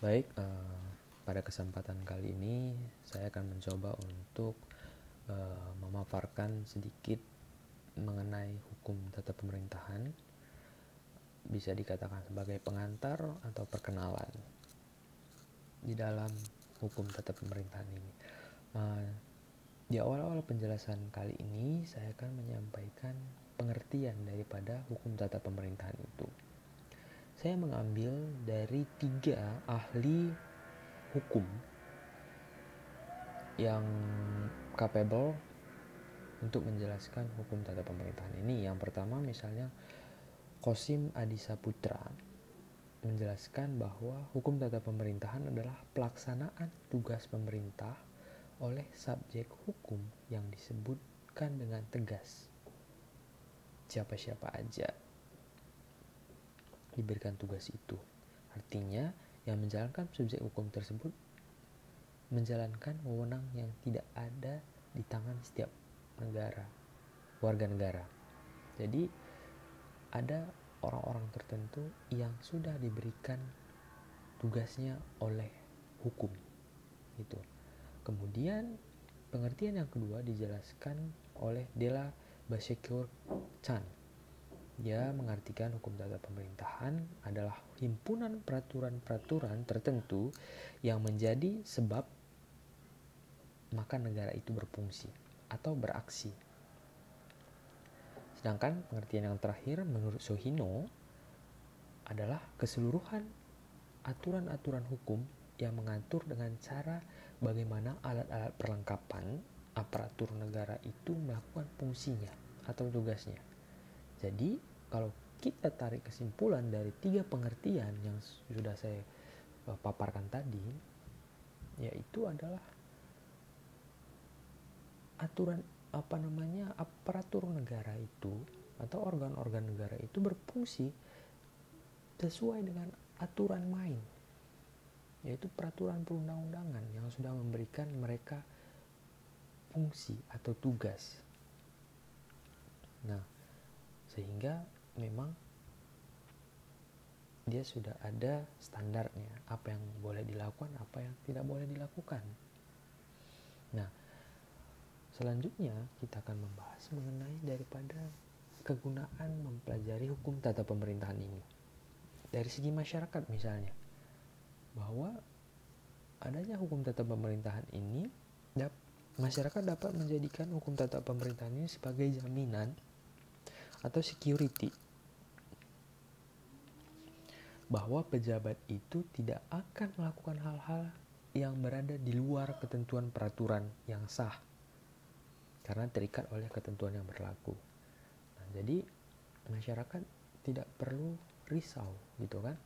Baik, uh, pada kesempatan kali ini saya akan mencoba untuk uh, memaparkan sedikit mengenai hukum tata pemerintahan. Bisa dikatakan sebagai pengantar atau perkenalan di dalam hukum tata pemerintahan ini. Uh, di awal-awal penjelasan kali ini saya akan menyampaikan pengertian daripada hukum tata pemerintahan itu saya mengambil dari tiga ahli hukum yang capable untuk menjelaskan hukum tata pemerintahan ini. Yang pertama misalnya Kosim Adisa Putra menjelaskan bahwa hukum tata pemerintahan adalah pelaksanaan tugas pemerintah oleh subjek hukum yang disebutkan dengan tegas. Siapa-siapa aja diberikan tugas itu. Artinya, yang menjalankan subjek hukum tersebut menjalankan wewenang yang tidak ada di tangan setiap negara, warga negara. Jadi, ada orang-orang tertentu yang sudah diberikan tugasnya oleh hukum. Itu. Kemudian, pengertian yang kedua dijelaskan oleh Della Basekur Chan dia mengartikan hukum tata pemerintahan adalah himpunan peraturan-peraturan tertentu yang menjadi sebab maka negara itu berfungsi atau beraksi. Sedangkan pengertian yang terakhir menurut Sohino adalah keseluruhan aturan-aturan hukum yang mengatur dengan cara bagaimana alat-alat perlengkapan aparatur negara itu melakukan fungsinya atau tugasnya. Jadi, kalau kita tarik kesimpulan dari tiga pengertian yang sudah saya uh, paparkan tadi, yaitu adalah aturan apa namanya aparatur negara itu atau organ-organ negara itu berfungsi sesuai dengan aturan main yaitu peraturan perundang-undangan yang sudah memberikan mereka fungsi atau tugas. Nah, sehingga memang dia sudah ada standarnya. Apa yang boleh dilakukan apa yang tidak boleh dilakukan. Nah selanjutnya kita akan membahas mengenai daripada kegunaan mempelajari hukum tata pemerintahan ini. Dari segi masyarakat misalnya bahwa adanya hukum tata pemerintahan ini masyarakat dapat menjadikan hukum tata pemerintahan ini sebagai jaminan atau security. Bahwa pejabat itu tidak akan melakukan hal-hal yang berada di luar ketentuan peraturan yang sah. Karena terikat oleh ketentuan yang berlaku. Nah, jadi masyarakat tidak perlu risau gitu kan?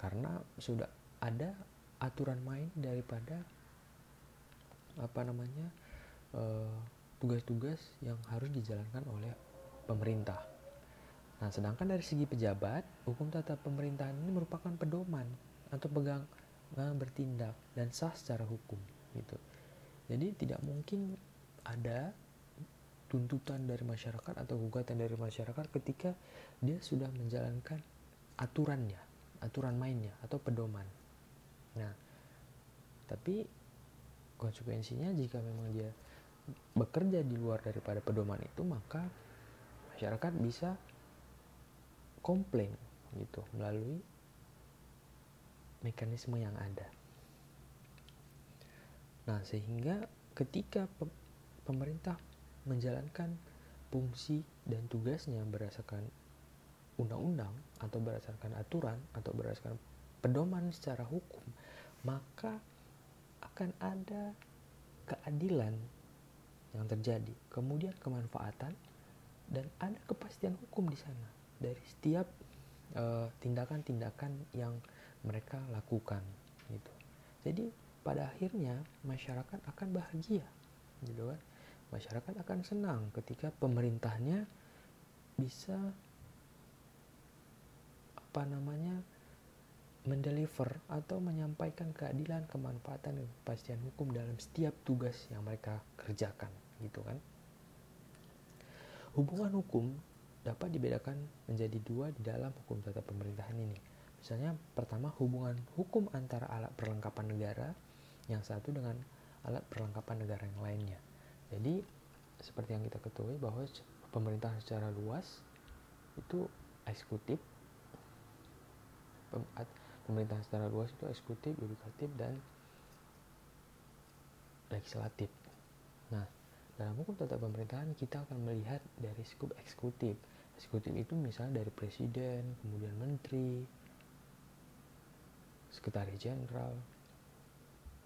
Karena sudah ada aturan main daripada apa namanya eh, tugas-tugas uh, yang harus dijalankan oleh pemerintah. Nah, sedangkan dari segi pejabat, hukum tata pemerintahan ini merupakan pedoman atau pegang bertindak dan sah secara hukum gitu. Jadi tidak mungkin ada tuntutan dari masyarakat atau gugatan dari masyarakat ketika dia sudah menjalankan aturannya, aturan mainnya atau pedoman. Nah, tapi konsekuensinya jika memang dia bekerja di luar daripada pedoman itu maka masyarakat bisa komplain gitu melalui mekanisme yang ada. Nah, sehingga ketika pemerintah menjalankan fungsi dan tugasnya berdasarkan undang-undang atau berdasarkan aturan atau berdasarkan pedoman secara hukum, maka akan ada keadilan yang terjadi. Kemudian kemanfaatan dan ada kepastian hukum di sana dari setiap eh, tindakan-tindakan uh, yang mereka lakukan gitu. Jadi pada akhirnya masyarakat akan bahagia gitu kan. Masyarakat akan senang ketika pemerintahnya bisa apa namanya mendeliver atau menyampaikan keadilan, kemanfaatan dan kepastian hukum dalam setiap tugas yang mereka kerjakan gitu kan. Hubungan hukum dapat dibedakan menjadi dua di dalam hukum tata pemerintahan ini. Misalnya pertama hubungan hukum antara alat perlengkapan negara yang satu dengan alat perlengkapan negara yang lainnya. Jadi seperti yang kita ketahui bahwa pemerintah secara luas itu eksekutif pemerintah secara luas itu eksekutif, yudikatif dan legislatif. Dalam hukum tata pemerintahan kita akan melihat dari skup eksekutif. Eksekutif itu misalnya dari presiden, kemudian menteri, sekretaris jenderal,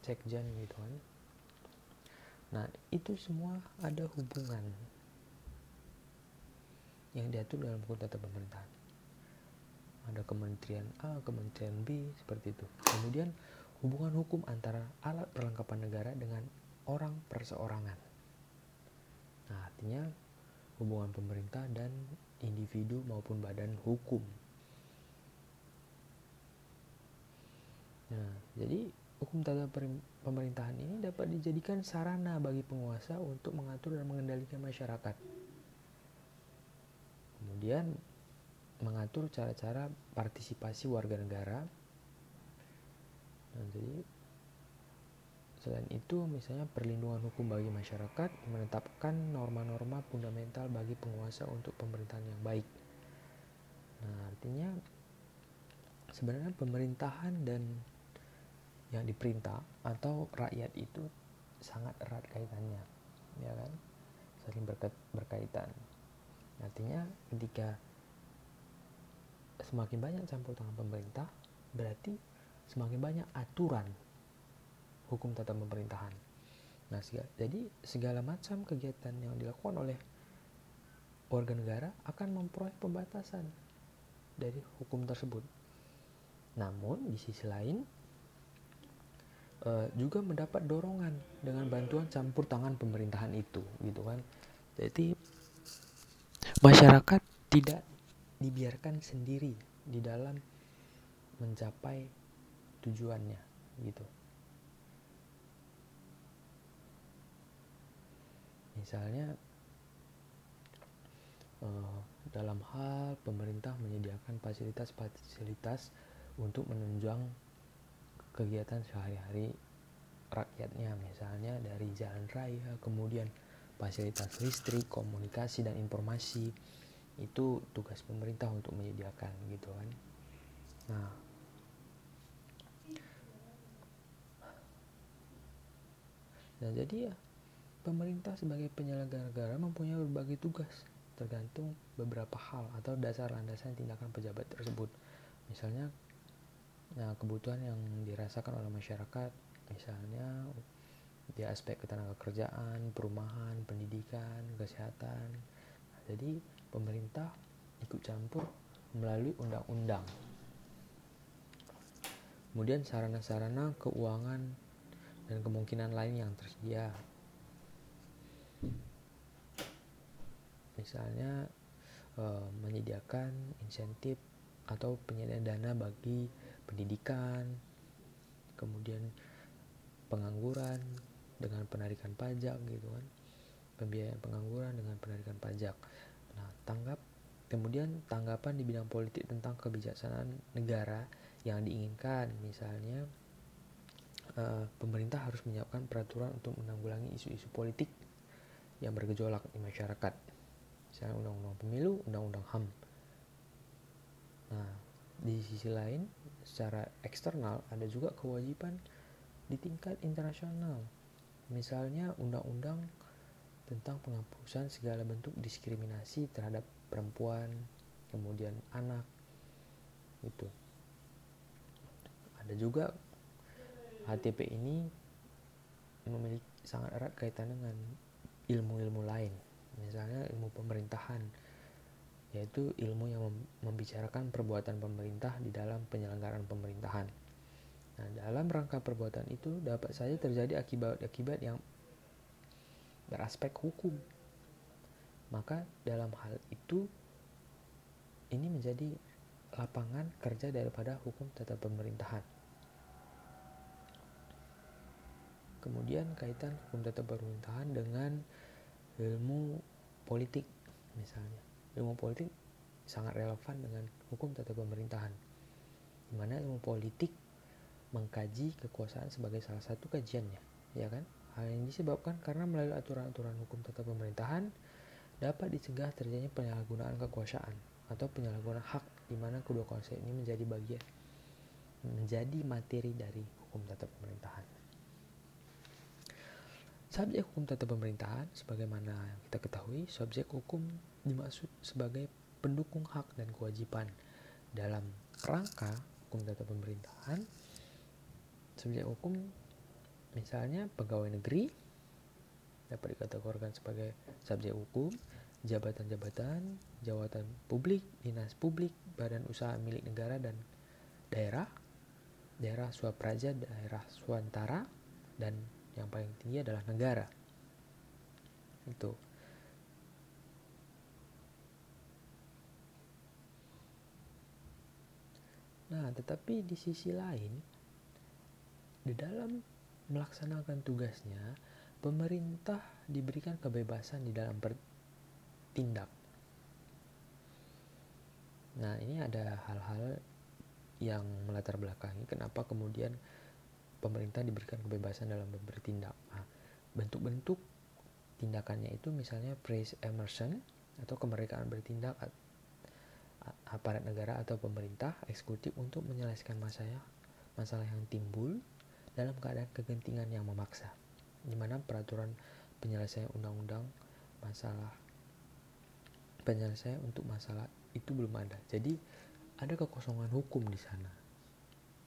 sekjen gitu kan. Nah, itu semua ada hubungan yang diatur dalam hukum tata pemerintahan. Ada kementerian A, kementerian B, seperti itu. Kemudian hubungan hukum antara alat perlengkapan negara dengan orang perseorangan. Nah, artinya hubungan pemerintah dan individu maupun badan hukum Nah, jadi hukum tata pemerintahan ini dapat dijadikan sarana bagi penguasa untuk mengatur dan mengendalikan masyarakat. Kemudian mengatur cara-cara partisipasi warga negara. Nah, jadi selain itu misalnya perlindungan hukum bagi masyarakat menetapkan norma-norma fundamental bagi penguasa untuk pemerintahan yang baik. Nah, artinya sebenarnya pemerintahan dan yang diperintah atau rakyat itu sangat erat kaitannya ya kan saling berkaitan artinya ketika semakin banyak campur tangan pemerintah berarti semakin banyak aturan hukum tata pemerintahan. Nah jadi segala macam kegiatan yang dilakukan oleh warga negara akan memperoleh pembatasan dari hukum tersebut. Namun di sisi lain uh, juga mendapat dorongan dengan bantuan campur tangan pemerintahan itu gitu kan. Jadi masyarakat tidak dibiarkan sendiri di dalam mencapai tujuannya gitu misalnya uh, dalam hal pemerintah menyediakan fasilitas-fasilitas untuk menunjang kegiatan sehari-hari rakyatnya. Misalnya dari jalan raya kemudian fasilitas listrik komunikasi dan informasi. Itu tugas pemerintah untuk menyediakan gitu kan. Nah nah jadi ya pemerintah sebagai penyelenggara negara mempunyai berbagai tugas tergantung beberapa hal atau dasar landasan tindakan pejabat tersebut misalnya Nah, kebutuhan yang dirasakan oleh masyarakat misalnya di aspek ketenaga kerjaan, perumahan, pendidikan, kesehatan. Nah, jadi pemerintah ikut campur melalui undang-undang. Kemudian sarana-sarana keuangan dan kemungkinan lain yang tersedia. Misalnya eh, menyediakan insentif atau penyediaan dana bagi pendidikan, kemudian pengangguran dengan penarikan pajak gitu kan, pembiayaan pengangguran dengan penarikan pajak. Nah, tanggap kemudian tanggapan di bidang politik tentang kebijaksanaan negara yang diinginkan, misalnya uh, pemerintah harus menyiapkan peraturan untuk menanggulangi isu-isu politik yang bergejolak di masyarakat, misalnya undang-undang pemilu, undang-undang HAM. Nah, di sisi lain secara eksternal ada juga kewajiban di tingkat internasional. Misalnya undang-undang tentang penghapusan segala bentuk diskriminasi terhadap perempuan kemudian anak itu ada juga HTP ini memiliki sangat erat kaitan dengan ilmu-ilmu lain misalnya ilmu pemerintahan yaitu ilmu yang membicarakan perbuatan pemerintah di dalam penyelenggaraan pemerintahan. Nah, dalam rangka perbuatan itu dapat saja terjadi akibat-akibat yang beraspek hukum. Maka dalam hal itu ini menjadi lapangan kerja daripada hukum tata pemerintahan. Kemudian kaitan hukum tata pemerintahan dengan ilmu politik misalnya ilmu politik sangat relevan dengan hukum tata pemerintahan. di mana ilmu politik mengkaji kekuasaan sebagai salah satu kajiannya, ya kan? Hal ini disebabkan karena melalui aturan-aturan hukum tata pemerintahan dapat dicegah terjadinya penyalahgunaan kekuasaan atau penyalahgunaan hak di mana kedua konsep ini menjadi bagian menjadi materi dari hukum tata pemerintahan. Subjek hukum tata pemerintahan sebagaimana kita ketahui, subjek hukum dimaksud sebagai pendukung hak dan kewajiban dalam rangka hukum tata pemerintahan. Subjek hukum Misalnya pegawai negeri dapat dikategorikan sebagai subjek hukum, jabatan-jabatan, jawatan publik, dinas publik, badan usaha milik negara dan daerah, daerah swapraja, daerah swantara, dan yang paling tinggi adalah negara. Itu. Nah, tetapi di sisi lain, di dalam melaksanakan tugasnya, pemerintah diberikan kebebasan di dalam bertindak. Nah, ini ada hal-hal yang melatar belakangi kenapa kemudian pemerintah diberikan kebebasan dalam bertindak. Nah, bentuk-bentuk tindakannya itu misalnya praise emerson atau kemerdekaan bertindak aparat negara atau pemerintah eksekutif untuk menyelesaikan masalah masalah yang timbul dalam keadaan kegentingan yang memaksa, di mana peraturan penyelesaian undang-undang masalah penyelesaian untuk masalah itu belum ada. Jadi ada kekosongan hukum di sana,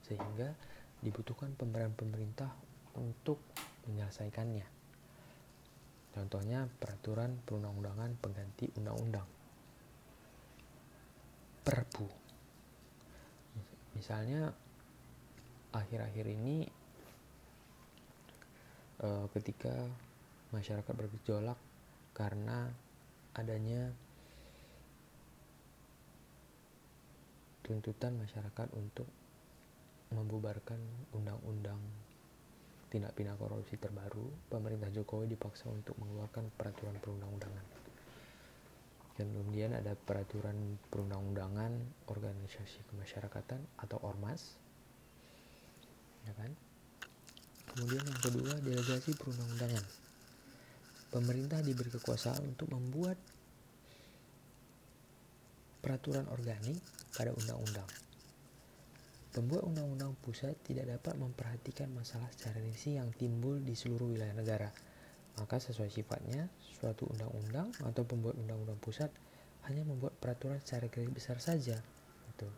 sehingga dibutuhkan pemeran pemerintah untuk menyelesaikannya. Contohnya peraturan perundang-undangan pengganti undang-undang. Perpu. Misalnya akhir-akhir ini uh, ketika masyarakat bergejolak karena adanya tuntutan masyarakat untuk membubarkan undang-undang tindak pidana korupsi terbaru, pemerintah Jokowi dipaksa untuk mengeluarkan peraturan perundang-undangan. Dan kemudian ada peraturan perundang-undangan organisasi kemasyarakatan atau ormas, ya kan? Kemudian yang kedua, delegasi perundang-undangan. Pemerintah diberi kekuasaan untuk membuat peraturan organik pada undang-undang. Pembuat undang-undang pusat tidak dapat memperhatikan masalah secara rinci yang timbul di seluruh wilayah negara. Maka sesuai sifatnya, suatu undang-undang atau pembuat undang-undang pusat hanya membuat peraturan secara garis besar saja. Gitu.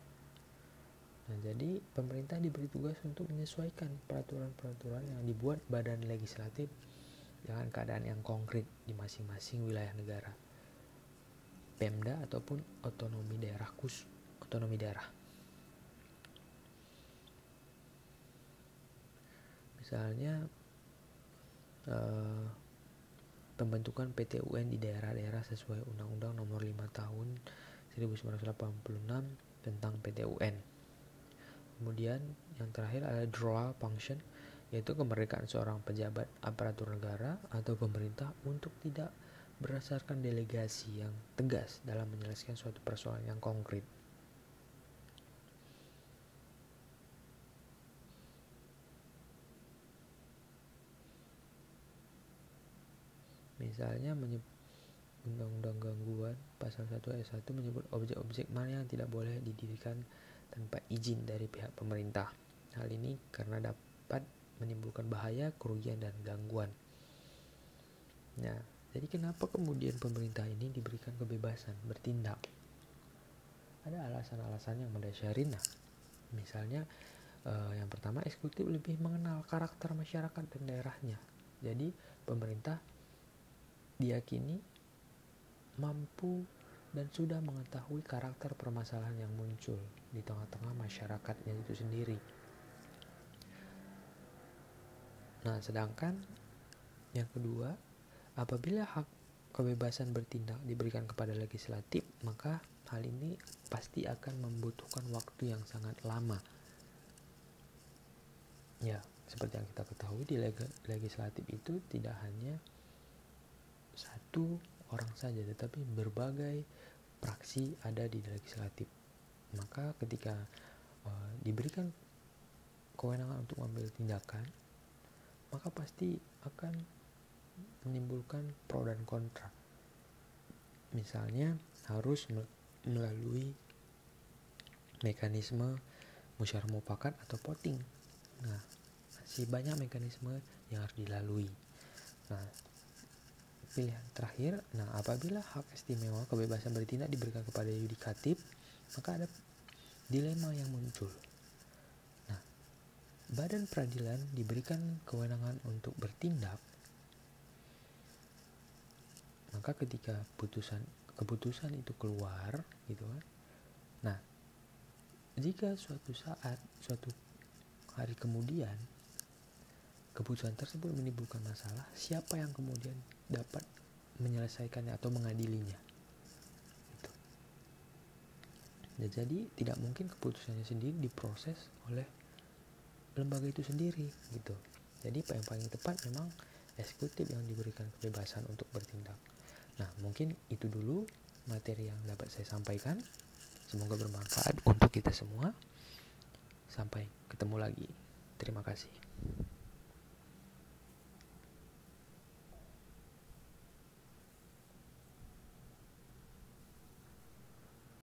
Nah, jadi pemerintah diberi tugas untuk menyesuaikan peraturan-peraturan yang dibuat badan legislatif dengan keadaan yang konkret di masing-masing wilayah negara. Pemda ataupun otonomi daerah khusus, otonomi daerah. Misalnya eh, pembentukan PTUN di daerah-daerah sesuai Undang-Undang Nomor 5 Tahun 1986 tentang PTUN. Kemudian yang terakhir adalah draw function yaitu kemerdekaan seorang pejabat aparatur negara atau pemerintah untuk tidak berdasarkan delegasi yang tegas dalam menyelesaikan suatu persoalan yang konkret. Misalnya Undang-Undang Gangguan pasal 1 ayat 1 menyebut objek-objek mana yang tidak boleh didirikan tanpa izin dari pihak pemerintah. Hal ini karena dapat menimbulkan bahaya, kerugian, dan gangguan. Nah, jadi kenapa kemudian pemerintah ini diberikan kebebasan bertindak? Ada alasan-alasan yang mendasari. Nah, misalnya eh, yang pertama eksekutif lebih mengenal karakter masyarakat dan daerahnya. Jadi pemerintah diyakini mampu dan sudah mengetahui karakter permasalahan yang muncul di tengah-tengah masyarakatnya itu sendiri. Nah, sedangkan yang kedua, apabila hak kebebasan bertindak diberikan kepada legislatif, maka hal ini pasti akan membutuhkan waktu yang sangat lama. Ya, seperti yang kita ketahui di legislatif itu tidak hanya satu orang saja, tetapi berbagai praksi ada di legislatif. Maka ketika uh, diberikan kewenangan untuk mengambil tindakan maka pasti akan menimbulkan pro dan kontra. Misalnya harus melalui mekanisme musyawarah mufakat atau voting. Nah masih banyak mekanisme yang harus dilalui. Nah pilihan terakhir nah apabila hak istimewa kebebasan bertindak diberikan kepada yudikatif maka ada dilema yang muncul. Nah badan peradilan diberikan kewenangan untuk bertindak maka ketika putusan keputusan itu keluar gitu kan. Nah jika suatu saat suatu hari kemudian keputusan tersebut menimbulkan masalah, siapa yang kemudian dapat menyelesaikannya atau mengadilinya? Gitu. Ya, jadi tidak mungkin keputusannya sendiri diproses oleh lembaga itu sendiri gitu. Jadi yang paling tepat memang eksekutif yang diberikan kebebasan untuk bertindak. Nah mungkin itu dulu materi yang dapat saya sampaikan. Semoga bermanfaat untuk kita semua. Sampai ketemu lagi. Terima kasih.